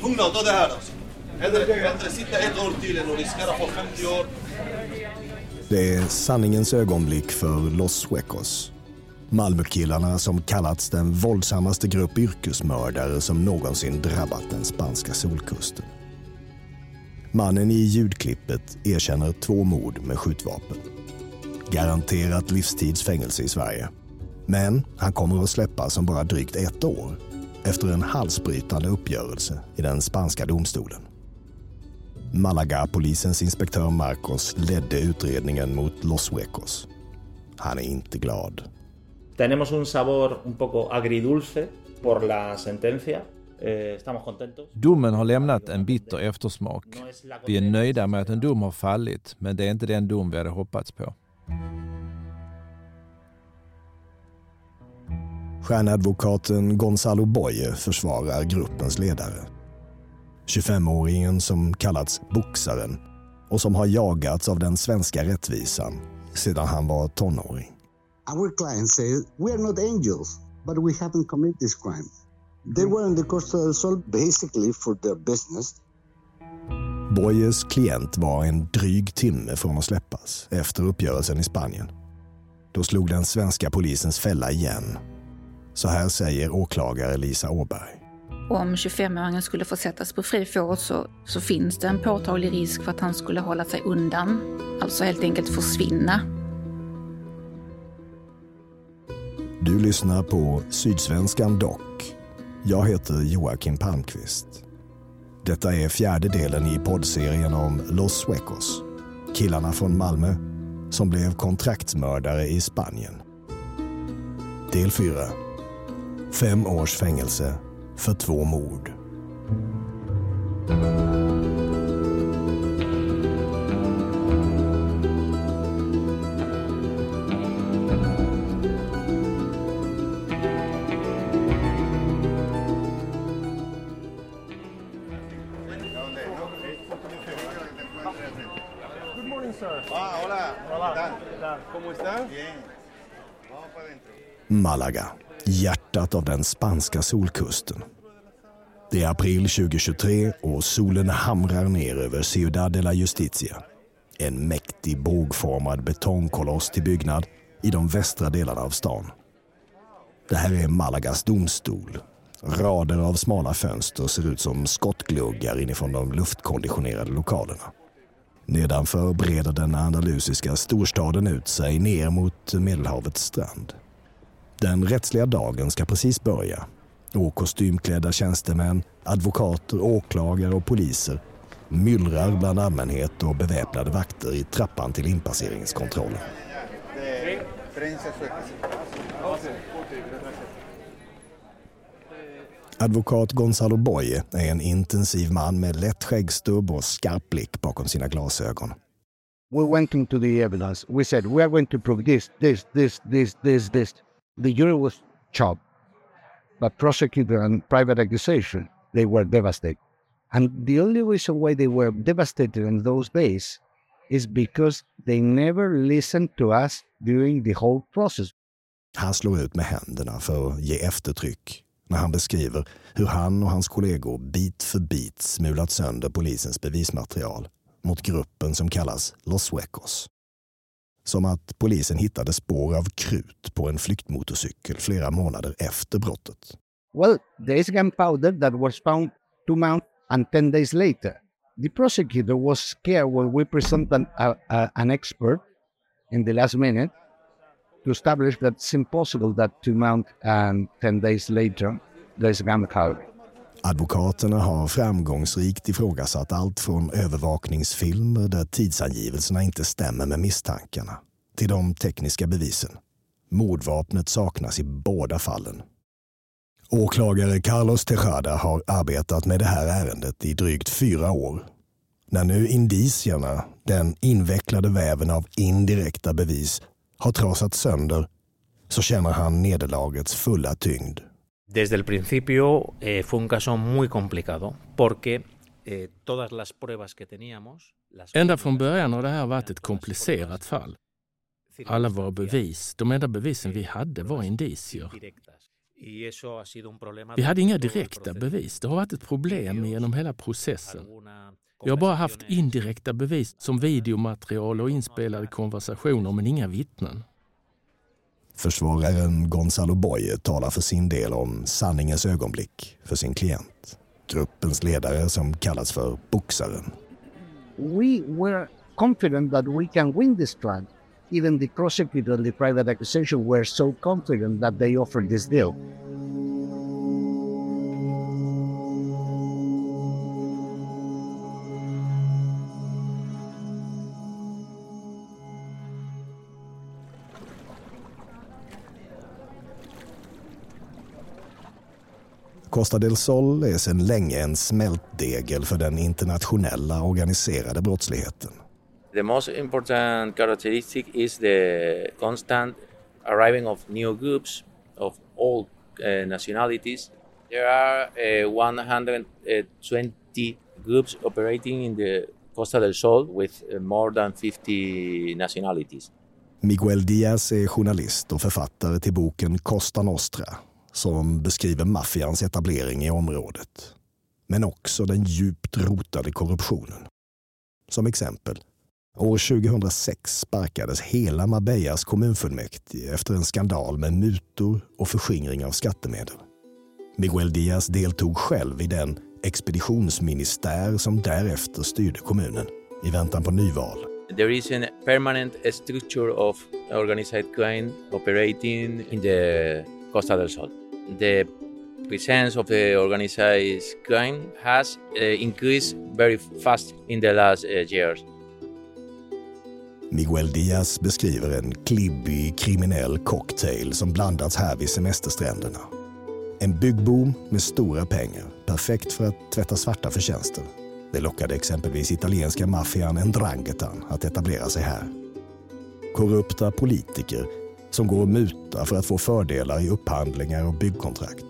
tvungna att ta det här alltså. Hellre, hellre sitta ett år till än att riskera att få 50 år. Det är sanningens ögonblick för Los Suecos. Malmökillarna som kallats den våldsammaste grupp yrkesmördare som någonsin drabbat den spanska solkusten. Mannen i ljudklippet erkänner två mord med skjutvapen. Garanterat livstidsfängelse i Sverige. Men han kommer att släppas om bara drygt ett år efter en halsbrytande uppgörelse i den spanska domstolen. Malaga-polisens inspektör Marcos ledde utredningen mot Los Suecos. Han är inte glad. Tenemos un sabor un poco agridulce por la sentencia. Eh. Domen har lämnat en bitter eftersmak. Vi är nöjda med att en dom har fallit, men det är inte den dom vi hade hoppats på. Stjärnadvokaten Gonzalo Boye försvarar gruppens ledare. 25-åringen som kallats Boxaren och som har jagats av den svenska rättvisan sedan han var tonåring. Our client says we are not angels, but we haven't committed this crime. They were in the Costa del Sol basically for their business. Boyes klient var en dryg timme från att släppas efter uppgörelsen i Spanien. Då slog den svenska polisens fälla igen. Så här säger åklagare Lisa Åberg. Om 25-åringen skulle få sättas på fri fot så, så finns det en påtaglig risk för att han skulle hålla sig undan. Alltså helt enkelt försvinna. Du lyssnar på Sydsvenskan Dock. Jag heter Joakim Palmqvist. Detta är fjärde delen i poddserien om Los Suecos. Killarna från Malmö som blev kontraktsmördare i Spanien. Del 4. Fem års fängelse för två mord. Ah, hjärtat av den spanska solkusten. Det är april 2023 och solen hamrar ner över Ciudad de la Justicia. En mäktig bågformad betongkoloss till byggnad i de västra delarna av stan. Det här är Malagas domstol. Rader av smala fönster ser ut som skottgluggar inifrån de luftkonditionerade lokalerna. Nedanför breder den andalusiska storstaden ut sig ner mot Medelhavets strand. Den rättsliga dagen ska precis börja och kostymklädda tjänstemän, advokater, åklagare och poliser myllrar bland allmänhet och beväpnade vakter i trappan till inpasseringskontrollen. Advokat Gonzalo Boye är en intensiv man med lätt skäggstubb och skarp blick bakom sina glasögon. We went into the evidence. We said we are going to prove this, this, this, this, this, this. The jury was chopped, but prosecutor and private accusation they were devastated. And the only reason why they were devastated in those days is because they never listened to us during the whole process. Han slår ut med händerna för att ge eftertryck när han beskriver hur han och hans kollegor bit för bit smulat sönder polisens bevismaterial mot gruppen som kallas Los Suecos. Som att polisen hittade spår av krut på en flyktmotorcykel flera månader efter brottet. Well, there is gunpowder that was found two months and ten days later. The prosecutor was scared when we presented a, a, an expert in the last minute to establish that it's impossible that two months and ten days later there is gunpowder. Advokaterna har framgångsrikt ifrågasatt allt från övervakningsfilmer där tidsangivelserna inte stämmer med misstankarna till de tekniska bevisen. Mordvapnet saknas i båda fallen. Åklagare Carlos Tejada har arbetat med det här ärendet i drygt fyra år. När nu indicierna, den invecklade väven av indirekta bevis, har trasat sönder så känner han nederlagets fulla tyngd. Desde el principio eh, fue un caso muy complicado porque eh, todas las pruebas que teníamos... Las Ända från början har det här varit ett komplicerat fall. Alla våra bevis, de enda bevisen vi hade var indicier. Vi hade inga direkta bevis. Det har varit ett problem genom hela processen. Vi har bara haft indirekta bevis som videomaterial och inspelade konversationer men inga vittnen. Försvararen Gonzalo Boye talar för sin del om sanningens ögonblick för sin klient. Gruppens ledare som kallas för Boxaren. We were confident that we can win this trial. Even the prosecutor and the private accusation were so confident that they offered this deal. Costa del Sol är sedan länge en smältdegel för den internationella organiserade brottsligheten. The most important characteristic is the constant arriving of new groups of all uh, nationalities. There are uh, 120 groups operating in the Costa del Sol with uh, more than 50 nationalities. Miguel Diaz är journalist och författare till boken Costa Nostra som beskriver maffians etablering i området. Men också den djupt rotade korruptionen. Som exempel, år 2006 sparkades hela Marbellas kommunfullmäktige efter en skandal med mutor och förskingring av skattemedel. Miguel Diaz deltog själv i den expeditionsministär som därefter styrde kommunen i väntan på nyval. There is a permanent structure of organized crime operating in the Costa del Sol. The presence of the organized crime has uh, increased very fast in the last uh, years. Miguel Diaz beskriver en klibbig kriminell cocktail som blandats här vid semesterstränderna. En byggboom med stora pengar, perfekt för att tvätta svarta förtjänster. Det lockade exempelvis italienska maffian Ndrangetan att etablera sig här. Korrupta politiker som går att muta för att få fördelar i upphandlingar och byggkontrakt.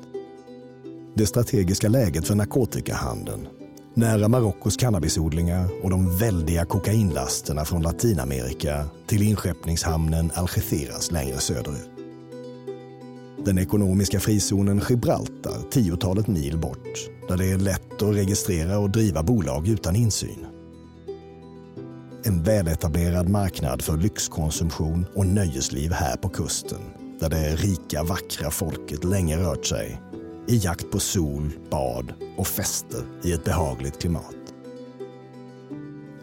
Det strategiska läget för narkotikahandeln, nära Marockos cannabisodlingar och de väldiga kokainlasterna från Latinamerika till inskeppningshamnen Algeciras längre söderut. Den ekonomiska frizonen Gibraltar, tiotalet mil bort, där det är lätt att registrera och driva bolag utan insyn. En väletablerad marknad för lyxkonsumtion och nöjesliv här på kusten, där det rika, vackra folket länge rört sig i jakt på sol, bad och fester i ett behagligt klimat.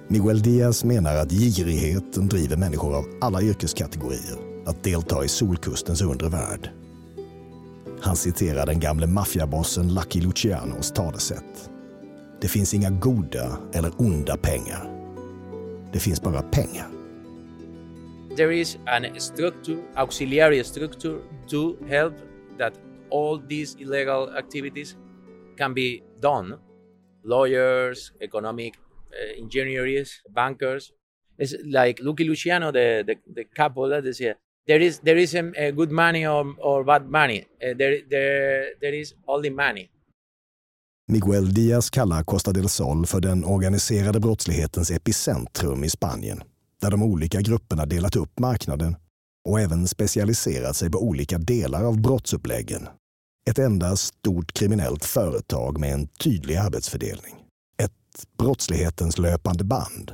Miguel Diaz menar att girigheten driver människor av alla yrkeskategorier att delta i solkustens undre värld. Han citerar den gamle maffiabossen Lucky Lucianos talesätt. Det finns inga goda eller onda pengar. Det finns bara pengar. There is an structure, auxiliary structure to help that all these illegal activities can be done. Lawyers, economic uh, engineers, bankers. It's like Lucky Luciano, the, the, the couple, they say, there is, there is a, a good money or, or bad money. Uh, there, there, there is only money. Miguel Diaz kallar Costa del Sol för den organiserade brottslighetens epicentrum i Spanien, där de olika grupperna delat upp marknaden och även specialiserat sig på olika delar av brottsuppläggen. Ett enda stort kriminellt företag med en tydlig arbetsfördelning. Ett brottslighetens löpande band.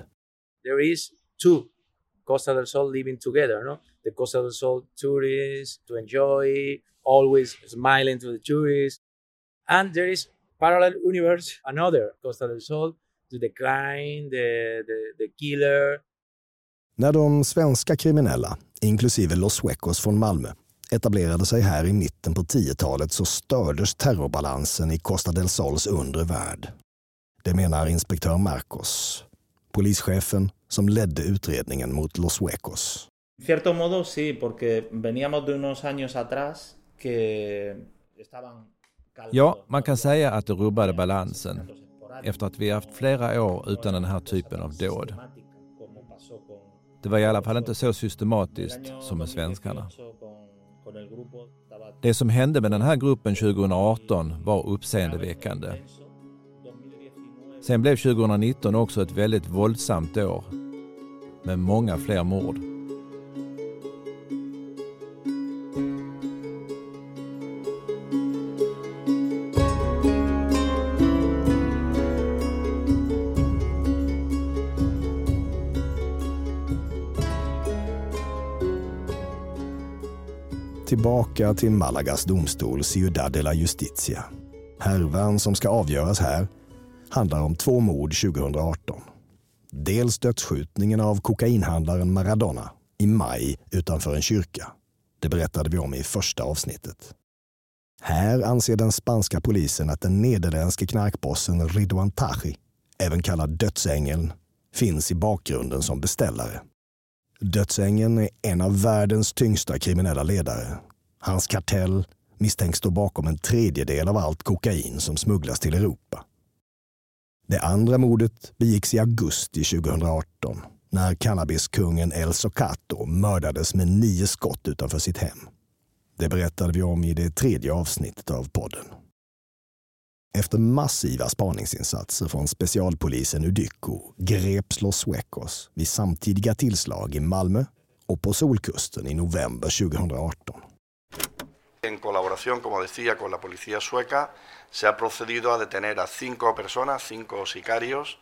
There is two Costa del Sol living together, no? The Costa del Sol tourists to enjoy, always smiling to the tourists. And there is parallel universe, another Costa del Sol, the crime, the, the, the killer. När de svenska kriminella, inklusive Los Suecos från Malmö, etablerade sig här i mitten på 10-talet så stördes terrorbalansen i Costa del Sols undre värld. Det menar inspektör Marcos, polischefen som ledde utredningen mot Los Suecos. cierto modo sí, porque veníamos de unos años atrás que estaban Ja, man kan säga att det rubbade balansen efter att vi haft flera år utan den här typen av dåd. Det var i alla fall inte så systematiskt som med svenskarna. Det som hände med den här gruppen 2018 var uppseendeväckande. Sen blev 2019 också ett väldigt våldsamt år med många fler mord. Tillbaka till Malagas domstol Ciudad de la Justicia. Härvan som ska avgöras här handlar om två mord 2018. Dels dödsskjutningen av kokainhandlaren Maradona i maj utanför en kyrka. Det berättade vi om i första avsnittet. Här anser den spanska polisen att den nederländske knarkbossen Ridwan Tachi, även kallad Dödsängeln, finns i bakgrunden som beställare. Dödsängeln är en av världens tyngsta kriminella ledare. Hans kartell misstänks stå bakom en tredjedel av allt kokain som smugglas till Europa. Det andra mordet begicks i augusti 2018 när cannabiskungen El Socato mördades med nio skott utanför sitt hem. Det berättade vi om i det tredje avsnittet av podden. Efter massiva spaningsinsatser från specialpolisen Udyko greps Los Suecos vid samtidiga tillslag i Malmö och på Solkusten i november 2018. En colaboración, como decía, con la policía sueca, se ha procedido a detener a cinco personas, cinco sicarios,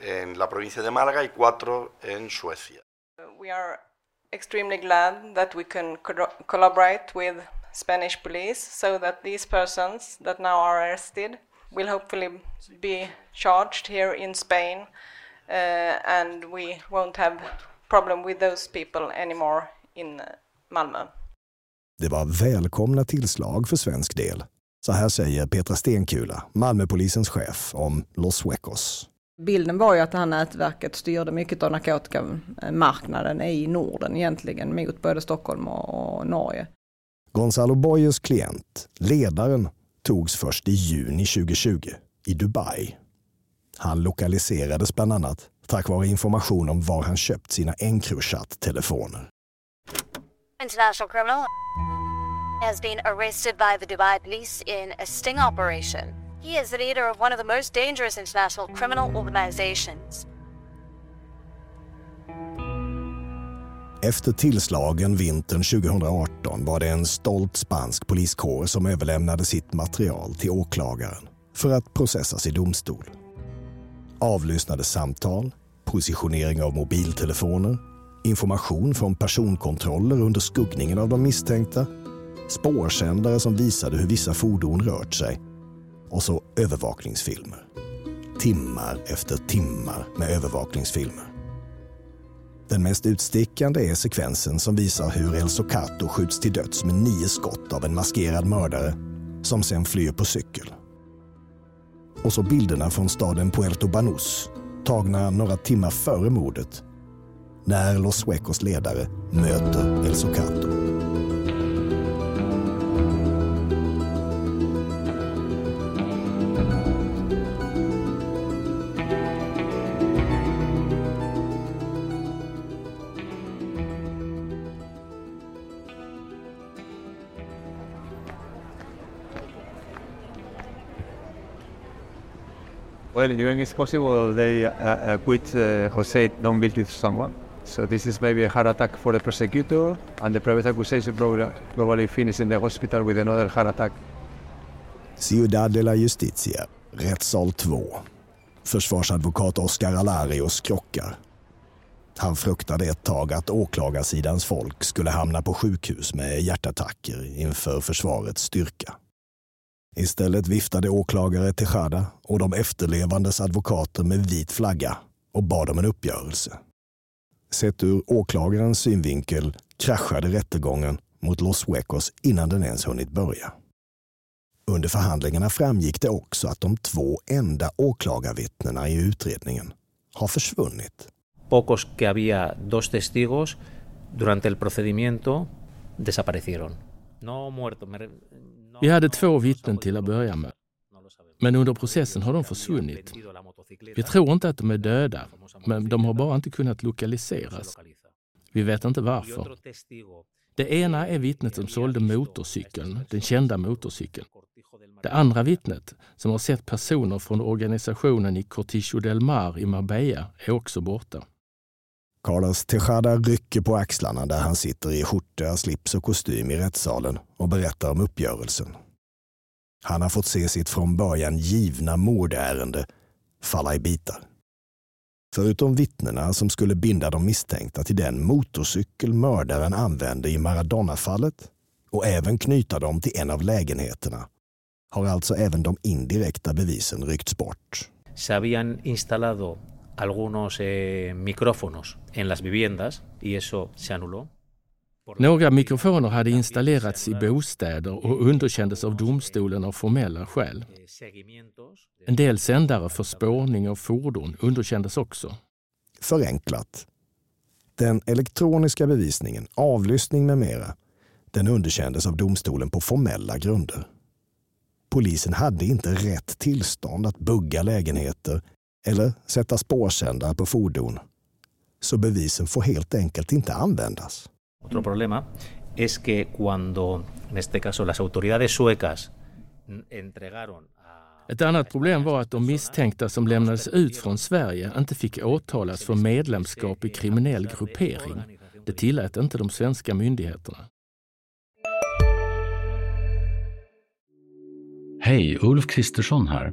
en la provincia de Málaga y cuatro en Suecia. We are extremely glad that we can co collaborate with Spanish police so that these persons that now are arrested will hopefully be charged here in Spain uh, and we won't have problem with those people anymore in uh, Malmö. Det var välkomna tillslag för svensk del. Så här säger Petra Stenkula, Malmöpolisens chef, om Los Suecos. Bilden var ju att det här nätverket styrde mycket av narkotikamarknaden i Norden egentligen mot både Stockholm och Norge. Gonzalo Boyes klient, ledaren, togs först i juni 2020 i Dubai. Han lokaliserades bland annat tack vare information om var han köpt sina Encrochat-telefoner. International criminal has been arrested by the Dubai police in a sting operation. He is the leader of one of the most dangerous international criminal organizations. Efter tillslagen vintern 2018 var det en stolt spansk poliskår som överlämnade sitt material till åklagaren för att processas i domstol. Avlyssnade samtal, positionering av mobiltelefoner, information från personkontroller under skuggningen av de misstänkta, spårsändare som visade hur vissa fordon rört sig och så övervakningsfilmer. Timmar efter timmar med övervakningsfilmer. Den mest utstickande är sekvensen som visar hur El Socato skjuts till döds med nio skott av en maskerad mördare som sen flyr på cykel. Och så bilderna från staden Puerto Banús tagna några timmar före mordet när Los Suecos ledare möter El Socato. Well, even it's possible they uh, uh, acquit uh, Jose don't build with someone. So this is maybe a heart attack for the prosecutor, and the private accusation probably, probably finish in the hospital with another heart attack. Ciudad de la Justicia, rättssal 2. Försvarsadvokat Oscar Alarios krockar. Han fruktade ett tag att åklagarsidans folk skulle hamna på sjukhus med hjärtattacker inför försvarets styrka. Istället viftade åklagare Tejada och de efterlevandes advokater med vit flagga och bad om en uppgörelse. Sett ur åklagarens synvinkel kraschade rättegången mot Los Suecos innan den ens hunnit börja. Under förhandlingarna framgick det också att de två enda åklagarvittnena i utredningen har försvunnit. Pocos que había dos testigos durante el procedimiento desaparecieron. No muerto, vi hade två vittnen till att börja med. Men under processen har de försvunnit. Vi tror inte att de är döda, men de har bara inte kunnat lokaliseras. Vi vet inte varför. Det ena är vittnet som sålde motorcykeln, den kända motorcykeln. Det andra vittnet, som har sett personer från organisationen i Cortijo del Mar i Marbella, är också borta. Carlos Tejada rycker på axlarna där han sitter i skjorta, slips och kostym i rättssalen och berättar om uppgörelsen. Han har fått se sitt från början givna mordärende falla i bitar. Förutom vittnena som skulle binda de misstänkta till den motorcykel mördaren använde i Maradona-fallet och även knyta dem till en av lägenheterna har alltså även de indirekta bevisen ryckts bort. Se habían instalado algunos eh, micrófonos en las viviendas y eso se anuló. Några mikrofoner hade installerats i bostäder och underkändes av domstolen av formella skäl. En del sändare för spårning av fordon underkändes också. Förenklat. Den elektroniska bevisningen, avlyssning med mera, den underkändes av domstolen på formella grunder. Polisen hade inte rätt tillstånd att bugga lägenheter eller sätta spårsändare på fordon. Så bevisen får helt enkelt inte användas. Otro problema es que cuando, en este caso, las autoridades suecas entregaron ett annat problem var att de misstänkta som lämnades ut från Sverige inte fick åtalas för medlemskap i kriminell gruppering. Det tillät inte de svenska myndigheterna. Hej, Ulf Kristersson här.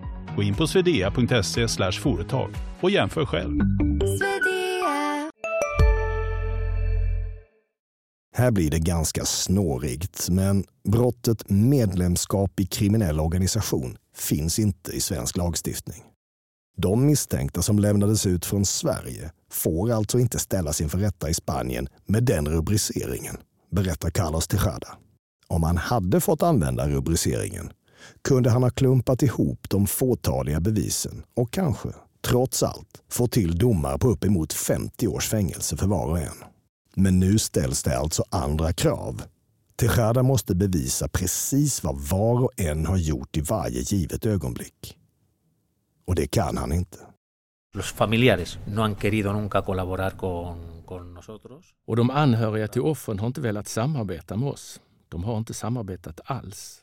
Gå in på swedea.se företag och jämför själv. Här blir det ganska snårigt, men brottet medlemskap i kriminell organisation finns inte i svensk lagstiftning. De misstänkta som lämnades ut från Sverige får alltså inte ställas inför rätta i Spanien med den rubriceringen, berättar Carlos Tejada. Om han hade fått använda rubriceringen kunde han ha klumpat ihop de fåtaliga bevisen och kanske, trots allt, få till domar på uppemot 50 års fängelse för var och en. Men nu ställs det alltså andra krav. Tejada måste bevisa precis vad var och en har gjort i varje givet ögonblick. Och det kan han inte. Los familiares no han querido nunca colaborar con, con nosotros. Och de anhöriga till offren har inte velat samarbeta med oss. De har inte samarbetat alls.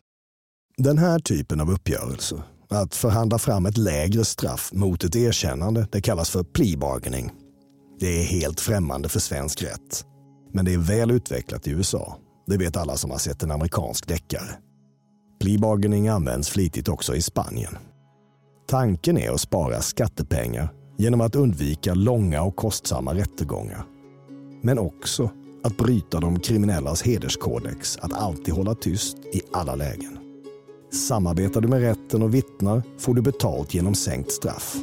Den här typen av uppgörelse, att förhandla fram ett lägre straff mot ett erkännande, det kallas för plea bargaining. Det är helt främmande för svensk rätt. Men det är väl utvecklat i USA. Det vet alla som har sett en amerikansk deckare. Plea bargaining används flitigt också i Spanien. Tanken är att spara skattepengar genom att undvika långa och kostsamma rättegångar. Men också att bryta de kriminellas hederskodex att alltid hålla tyst i alla lägen. Samarbetar du med rätten och vittnar får du betalt genom sänkt straff.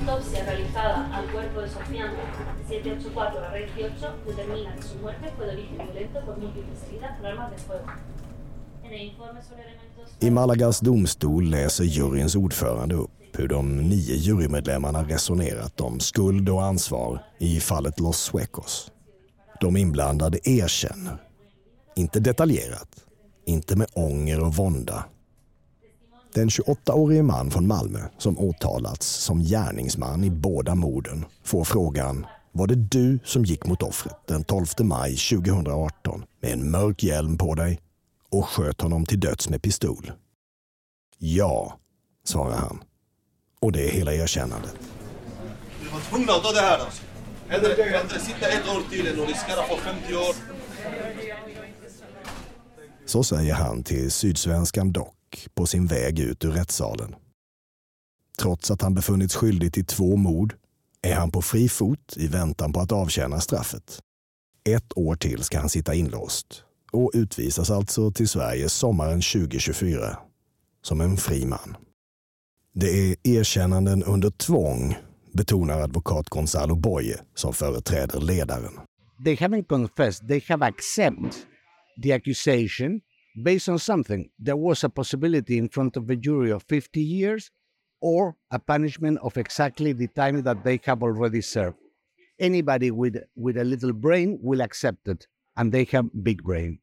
autopsia realizada al cuerpo de Sofiana 784-18 determina que su muerte fue de origen violento por múltiples heridas con armas de fuego. En el informe sobre elementos... I Malagas domstol läser juryns ordförande upp hur de nio jurymedlemmarna resonerat om skuld och ansvar i fallet Los Suecos. De inblandade erkänner. Inte detaljerat, inte med ånger och vånda. Den 28-årige man från Malmö som åtalats som gärningsman i båda morden får frågan var det du som gick mot offret den 12 maj 2018 med en mörk hjälm på dig och sköt honom till döds med pistol? Ja, svarar han. Och det är hela erkännandet. Vi var tvungna att ta det här alltså. Hellre, hellre sitta ett år till än att riskera få 50 år. Så säger han till Sydsvenskan Dock på sin väg ut ur rättssalen. Trots att han befunnits skyldig till två mord är han på fri fot i väntan på att avtjäna straffet. Ett år till ska han sitta inlåst och utvisas alltså till Sverige sommaren 2024 som en fri man. Det är erkännanden under tvång, betonar advokat Gonzalo Boye som företräder ledaren. They haven't confessed, they have accepted the accusation based on something. There was a possibility in front of a jury of 50 years or a punishment of exactly the time that they have already served. Anybody with, with a little brain will accept it, and they have big brain.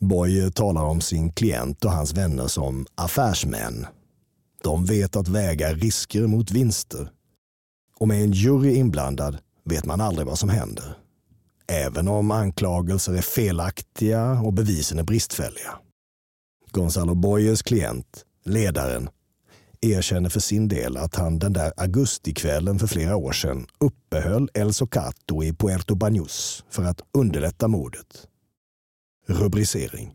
Boye talar om sin klient och hans vänner som affärsmän de vet att väga risker mot vinster. Och med en jury inblandad vet man aldrig vad som händer. Även om anklagelser är felaktiga och bevisen är bristfälliga. Gonzalo Boyes klient, ledaren, erkänner för sin del att han den där augustikvällen för flera år sedan uppehöll El Socato i Puerto Banús för att underlätta mordet. Rubricering.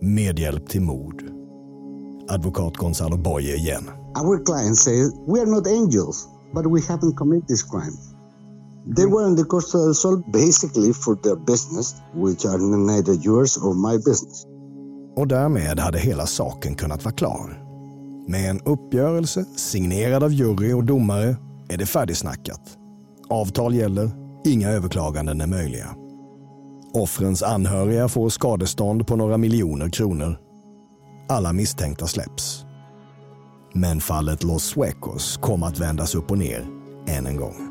Medhjälp till mord. Advokat Gonzalo Boye igen. Our client says we are not angels, but we haven't committed this crime. They were in the Costa del Sol basically for their business, which are neither yours or my business. Och därmed hade hela saken kunnat vara klar. Med en uppgörelse signerad av jury och domare är det färdigsnackat. Avtal gäller, inga överklaganden är möjliga. Offrens anhöriga får skadestånd på några miljoner kronor. Alla misstänkta släpps. Men fallet Los Suecos kom att vändas upp och ner än en gång.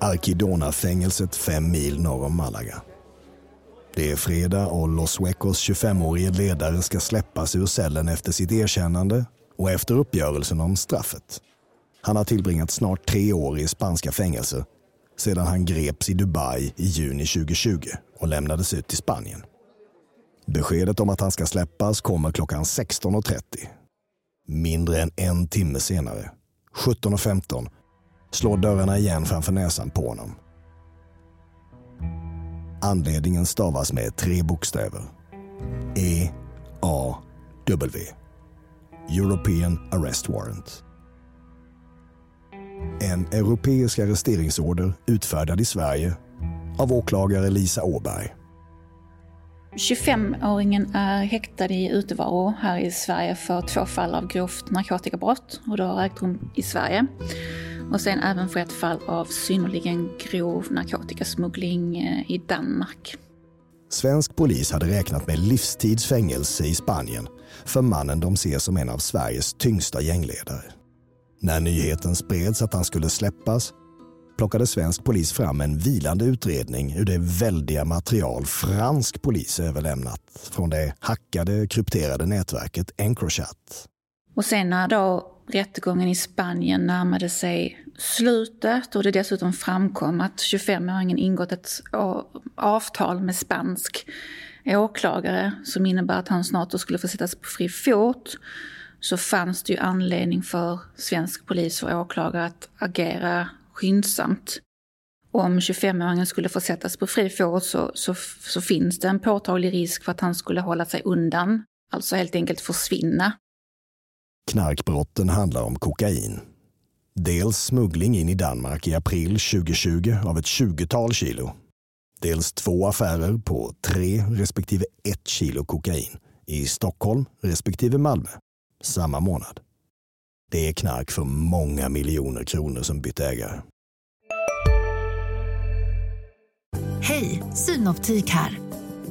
Arkidona-fängelset fem mil norr om Malaga. Det är fredag och Los Suecos 25-årige ledare ska släppas ur cellen efter sitt erkännande och efter uppgörelsen om straffet. Han har tillbringat snart tre år i spanska fängelser sedan han greps i Dubai i juni 2020 och lämnades ut till Spanien. Beskedet om att han ska släppas kommer klockan 16.30. Mindre än en timme senare, 17.15, slår dörrarna igen framför näsan på honom. Anledningen stavas med tre bokstäver. E-A-W. European Arrest Warrant. En europeisk arresteringsorder utfärdad i Sverige av åklagare Lisa Åberg. 25-åringen är häktad i utevaro här i Sverige för två fall av grovt narkotikabrott och det har ägt rum i Sverige. Och sen även för ett fall av synnerligen grov narkotikasmuggling eh, i Danmark. Svensk polis hade räknat med livstidsfängelse i Spanien för mannen de ser som en av Sveriges tyngsta gängledare. När nyheten spreds att han skulle släppas plockade svensk polis fram en vilande utredning ur det väldiga material fransk polis överlämnat från det hackade krypterade nätverket Encrochat. Och sen när då rättegången i Spanien närmade sig slutet och det dessutom framkom att 25-åringen ingått ett avtal med spansk åklagare som innebär att han snart skulle få sättas på fri fot så fanns det ju anledning för svensk polis och åklagare att agera skyndsamt. Om 25-åringen skulle få sättas på fri fot så, så, så finns det en påtaglig risk för att han skulle hålla sig undan, alltså helt enkelt försvinna. Knarkbrotten handlar om kokain. Dels smuggling in i Danmark i april 2020 av ett 20-tal kilo. Dels två affärer på tre respektive ett kilo kokain i Stockholm respektive Malmö samma månad. Det är knark för många miljoner kronor som bytt ägare. Hej, Synoptik här.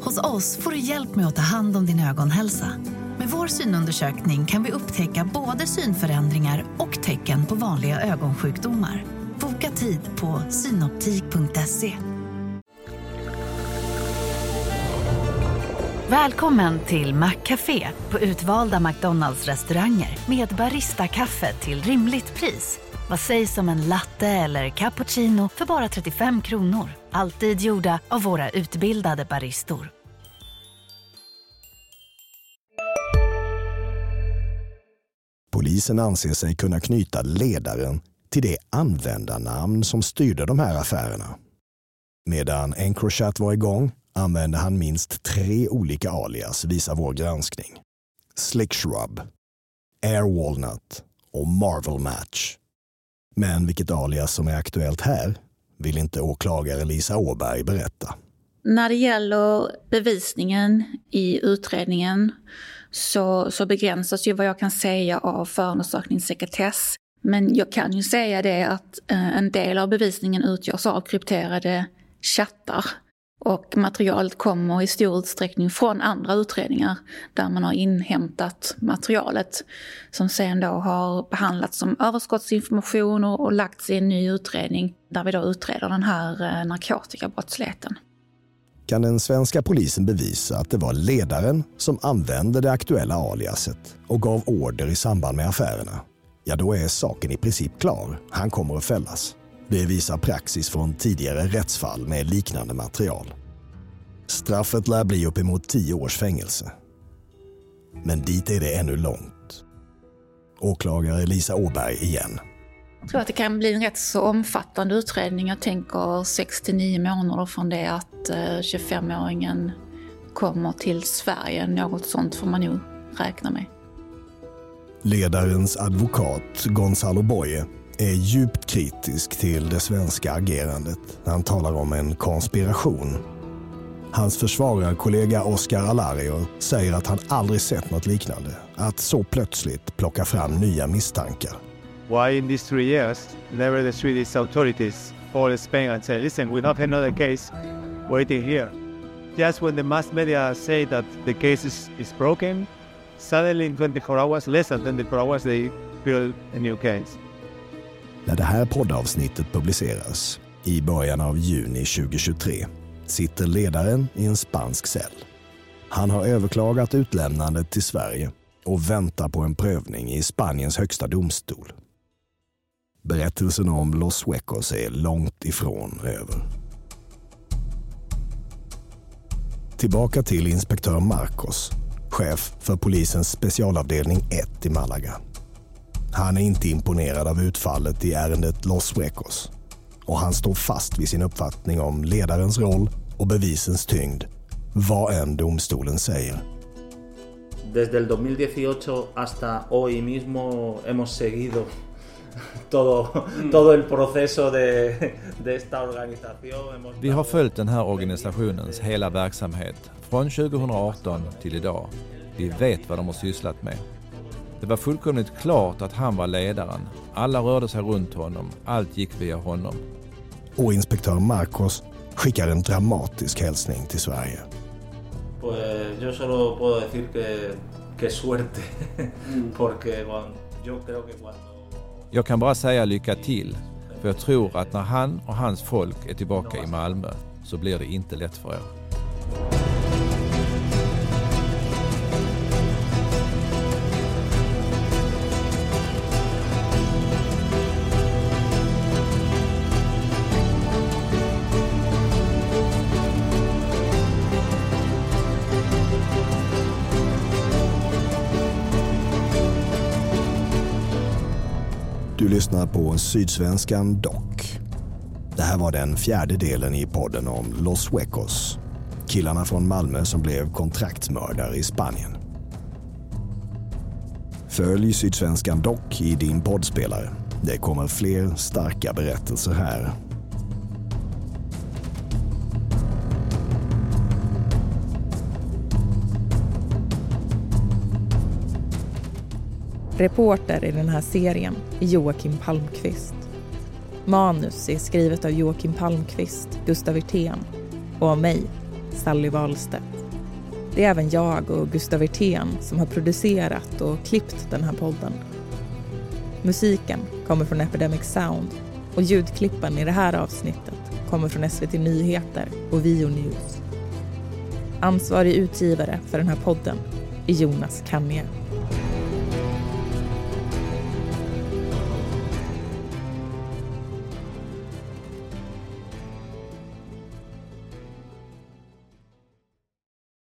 Hos oss får du hjälp med att ta hand om din ögonhälsa. Med vår synundersökning kan vi upptäcka både synförändringar och tecken på vanliga ögonsjukdomar. Boka tid på synoptik.se. Välkommen till Maccafé på utvalda McDonalds restauranger med Baristakaffe till rimligt pris. Vad sägs om en latte eller cappuccino för bara 35 kronor? Alltid gjorda av våra utbildade baristor. Polisen anser sig kunna knyta ledaren till det användarnamn som styrde de här affärerna. Medan Encrochat var igång använde han minst tre olika alias, visar vår granskning. Slick Shrub, Air Walnut och Marvel Match. Men vilket alias som är aktuellt här vill inte åklagare Lisa Åberg berätta. När det gäller bevisningen i utredningen så, så begränsas ju vad jag kan säga av förundersökningssekretess. Men jag kan ju säga det att eh, en del av bevisningen utgörs av krypterade chattar och materialet kommer i stor utsträckning från andra utredningar där man har inhämtat materialet som sen då har behandlats som överskottsinformation och, lagts i en ny utredning där vi då utreder den här eh, narkotikabrottsligheten. Kan den svenska polisen bevisa att det var ledaren som använde det aktuella aliaset och gav order i samband med affärerna? Ja, då är saken i princip klar. Han kommer att fällas. Det visar praxis från tidigare rättsfall med liknande material. Straffet lär bli uppemot tio års fängelse. Men dit är det ännu långt. Åklagare Lisa Åberg igen. Jag tror att det kan bli en rätt så omfattande utredning. Jag tänker 69 månader från det att 25-åringen kommer till Sverige. Något sånt får man nog räkna med. Ledarens advokat Gonzalo Boye är djupt kritisk till det svenska agerandet. när Han talar om en konspiration. Hans försvararkollega Oscar Alario säger att han aldrig sett något liknande. Att så plötsligt plocka fram nya misstankar. Why in these three years, never the Swedish authorities call Spain and say, listen, we have another case waiting here. Just when the mass media say that the case is, is broken, suddenly in 24 hours, less than 24 hours, they build a new case. När det här poddavsnittet publiceras i början av juni 2023 sitter ledaren i en spansk cell. Han har överklagat utlämnandet till Sverige och väntar på en prövning i Spaniens högsta domstol. Berättelsen om Los Suecos är långt ifrån över. Tillbaka till inspektör Marcos, chef för polisens specialavdelning 1 i Malaga. Han är inte imponerad av utfallet i ärendet Los Suecos och han står fast vid sin uppfattning om ledarens roll och bevisens tyngd, vad än domstolen säger. Desde el 2018 hasta hoy mismo hemos seguido todo, todo el proceso de, de esta organización. Vi har följt den här organisationens hela verksamhet från 2018 till idag. Vi vet vad de har sysslat med. Det var fullkomligt klart att han var ledaren. Alla rörde sig runt honom. Allt gick via honom. Och inspektör Marcos skickar en dramatisk hälsning till Sverige. Cuando... Jag kan bara säga lycka till, för jag tror att när han och hans folk är tillbaka i Malmö så blir det inte lätt för er. Lyssnar på Sydsvenskan Dock. Det här var den fjärde delen i podden om Los Suecos. Killarna från Malmö som blev kontraktsmördare i Spanien. Följ Sydsvenskan Dock i din poddspelare. Det kommer fler starka berättelser här. Reporter i den här serien är Joakim Palmqvist. Manus är skrivet av Joakim Palmqvist, Gustav Wirtén och av mig, Sally Wahlstedt. Det är även jag och Gustav Wirtén som har producerat och klippt den här podden. Musiken kommer från Epidemic Sound och ljudklippen i det här avsnittet kommer från SVT Nyheter och Vio News. Ansvarig utgivare för den här podden är Jonas Kanje.